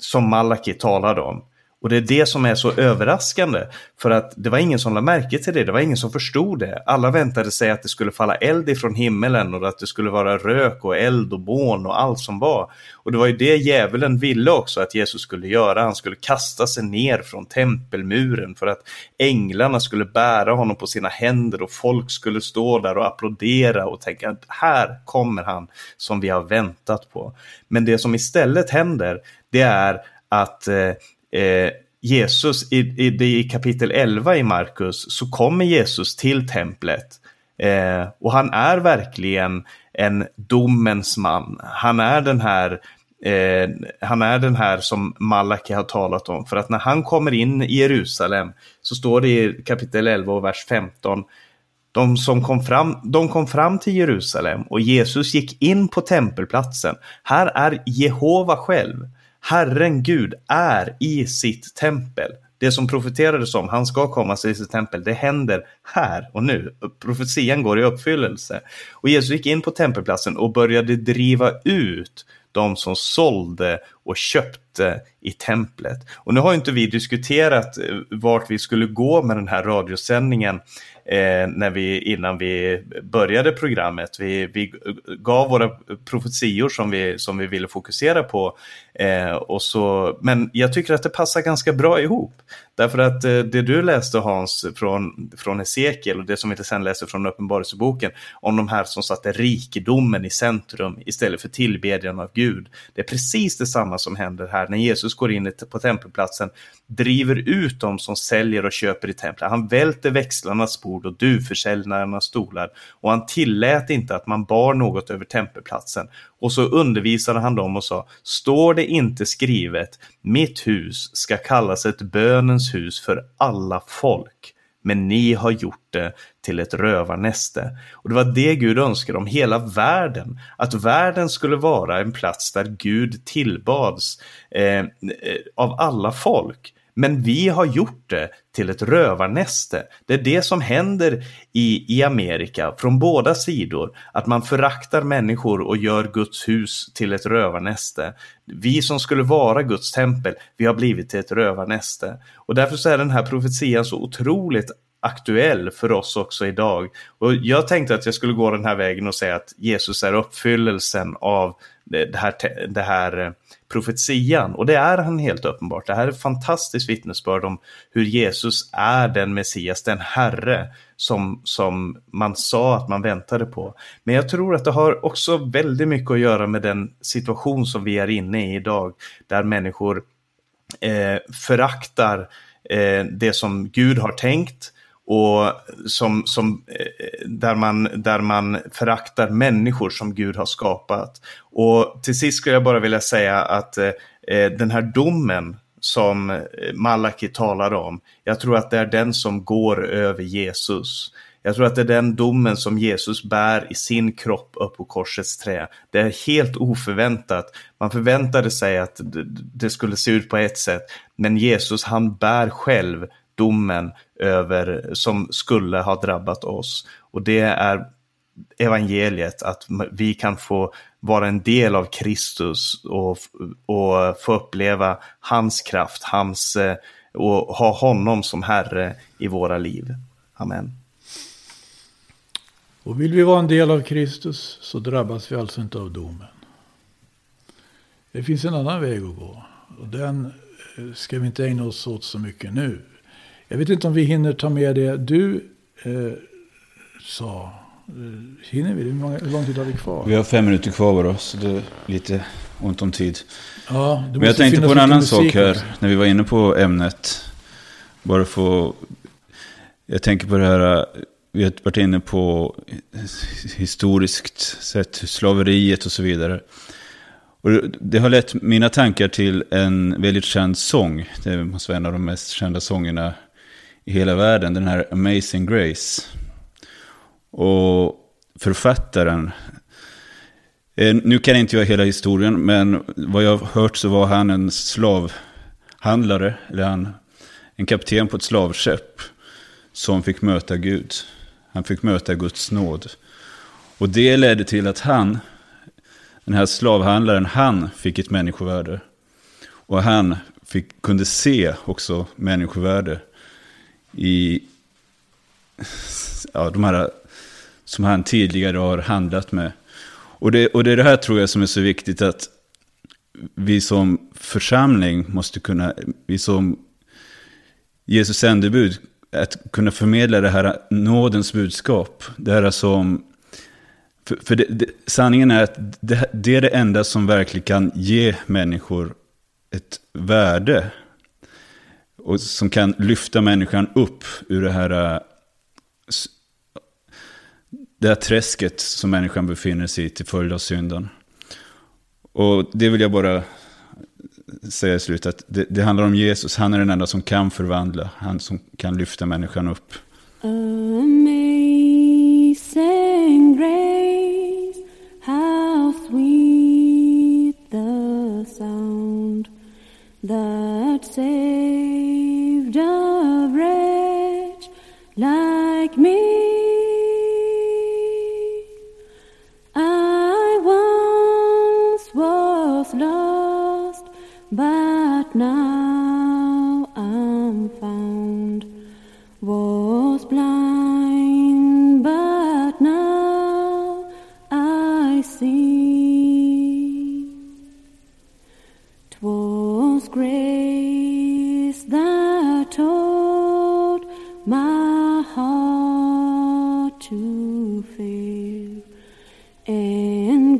som Malaki talade om. Och det är det som är så överraskande. För att det var ingen som lade märke till det, det var ingen som förstod det. Alla väntade sig att det skulle falla eld ifrån himmelen och att det skulle vara rök och eld och bån och allt som var. Och det var ju det djävulen ville också att Jesus skulle göra. Han skulle kasta sig ner från tempelmuren för att änglarna skulle bära honom på sina händer och folk skulle stå där och applådera och tänka att här kommer han som vi har väntat på. Men det som istället händer, det är att eh, eh, Jesus, i, i, i kapitel 11 i Markus, så kommer Jesus till templet. Eh, och han är verkligen en domens man. Han är den här Eh, han är den här som Malaki har talat om. För att när han kommer in i Jerusalem så står det i kapitel 11 och vers 15. De som kom fram, de kom fram till Jerusalem och Jesus gick in på tempelplatsen. Här är Jehova själv. Herren Gud är i sitt tempel. Det som profeterades om, han ska komma till sitt tempel, det händer här och nu. Profetian går i uppfyllelse. Och Jesus gick in på tempelplatsen och började driva ut de som sålde och köpte i templet. Och nu har inte vi diskuterat eh, vart vi skulle gå med den här radiosändningen eh, när vi, innan vi började programmet. Vi, vi gav våra profetior som vi, som vi ville fokusera på. Eh, och så, men jag tycker att det passar ganska bra ihop. Därför att eh, det du läste Hans från, från Hesekiel och det som vi sen läser från Uppenbarelseboken om de här som satte rikedomen i centrum istället för tillbedjan av Gud. Det är precis detsamma som händer här när Jesus går in på tempelplatsen, driver ut dem som säljer och köper i templet. Han välter växlarnas bord och duvförsäljarnas stolar och han tillät inte att man bar något över tempelplatsen. Och så undervisade han dem och sa, står det inte skrivet, mitt hus ska kallas ett bönens hus för alla folk men ni har gjort det till ett rövarnäste. Och det var det Gud önskade om hela världen. Att världen skulle vara en plats där Gud tillbads eh, eh, av alla folk. Men vi har gjort det till ett rövarnäste. Det är det som händer i, i Amerika från båda sidor. Att man föraktar människor och gör Guds hus till ett rövarnäste. Vi som skulle vara Guds tempel, vi har blivit till ett rövarnäste. Och därför så är den här profetian så otroligt aktuell för oss också idag. Och jag tänkte att jag skulle gå den här vägen och säga att Jesus är uppfyllelsen av det här, det här eh, profetian. Och det är han helt uppenbart. Det här är ett fantastiskt vittnesbörd om hur Jesus är den Messias, den Herre som, som man sa att man väntade på. Men jag tror att det har också väldigt mycket att göra med den situation som vi är inne i idag, där människor eh, föraktar eh, det som Gud har tänkt och som, som, eh, där, man, där man föraktar människor som Gud har skapat. Och till sist skulle jag bara vilja säga att eh, eh den här domen som eh, Malaki talar om, jag tror att det är den som går över Jesus. Jag tror att det är den domen som Jesus bär i sin kropp upp på korsets trä. Det är helt oförväntat. Man förväntade sig att det skulle se ut på ett sätt, men Jesus han bär själv domen över som skulle ha drabbat oss. Och det är evangeliet, att vi kan få vara en del av Kristus och, och få uppleva hans kraft, hans, eh, och ha honom som Herre i våra liv. Amen. Och vill vi vara en del av Kristus så drabbas vi alltså inte av domen. Det finns en annan väg att gå. Och den eh, ska vi inte ägna oss åt så mycket nu. Jag vet inte om vi hinner ta med det du eh, sa. Eh, hinner vi? Hur lång tid har vi kvar? Vi har fem minuter kvar bara, så det är lite ont om tid. Ja, Men jag tänkte på en annan sak här, också. när vi var inne på ämnet. Bara för... Jag tänker på det här, vi har varit inne på historiskt sett, slaveriet och så vidare. Och det har lett mina tankar till en väldigt känd sång. Det måste vara en av de mest kända sångerna i hela världen. Den här Amazing Grace. Och författaren, eh, nu kan inte jag hela historien, men vad jag har hört så var han en slavhandlare, eller han, en kapten på ett slavskepp som fick möta Gud. Han fick möta Guds nåd. Och det ledde till att han, den här slavhandlaren, han fick ett människovärde. Och han fick, kunde se också människovärde i ja, de här som han tidigare har handlat med. Och det, och det är det här tror jag som är så viktigt att vi som församling måste kunna, vi som Jesus sändebud, att kunna förmedla det här nådens budskap. Det här som, för, för det, det, sanningen är att det, det är det enda som verkligen kan ge människor ett värde. Och som kan lyfta människan upp ur det här eh, det här träsket som människan befinner sig i till följd av synden. Och det vill jag bara säga i slutet, att det, det, handlar om Jesus. Han är den enda som kan förvandla, han som kan lyfta människan upp. Amazing grace, how sweet the sound that saved me.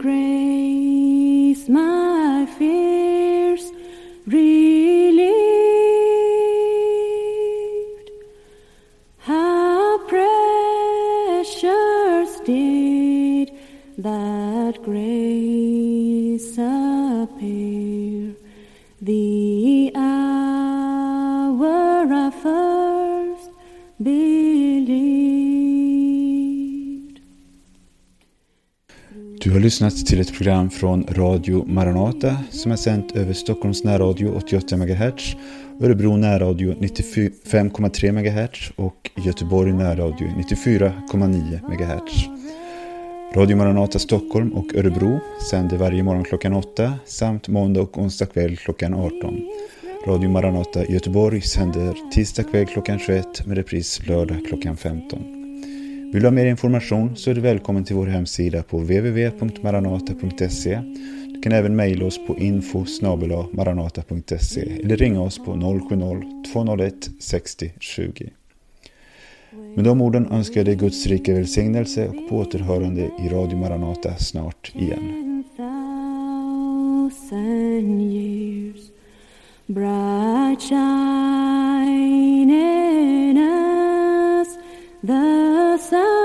Grace lyssnat till ett program från Radio Maranata som är sänt över Stockholms närradio 88 MHz, Örebro närradio 95,3 MHz och Göteborg närradio 94,9 MHz. Radio Maranata Stockholm och Örebro sänder varje morgon klockan 8 samt måndag och onsdag kväll klockan 18. Radio Maranata Göteborg sänder tisdag kväll klockan 21 med repris lördag klockan 15. Vill du ha mer information så är du välkommen till vår hemsida på www.maranata.se. Du kan även mejla oss på info maranata.se eller ringa oss på 070-201 60 20. Med de orden önskar jag dig Guds rika välsignelse och på återhörande i Radio Maranata snart igen. Bright shining us the sun.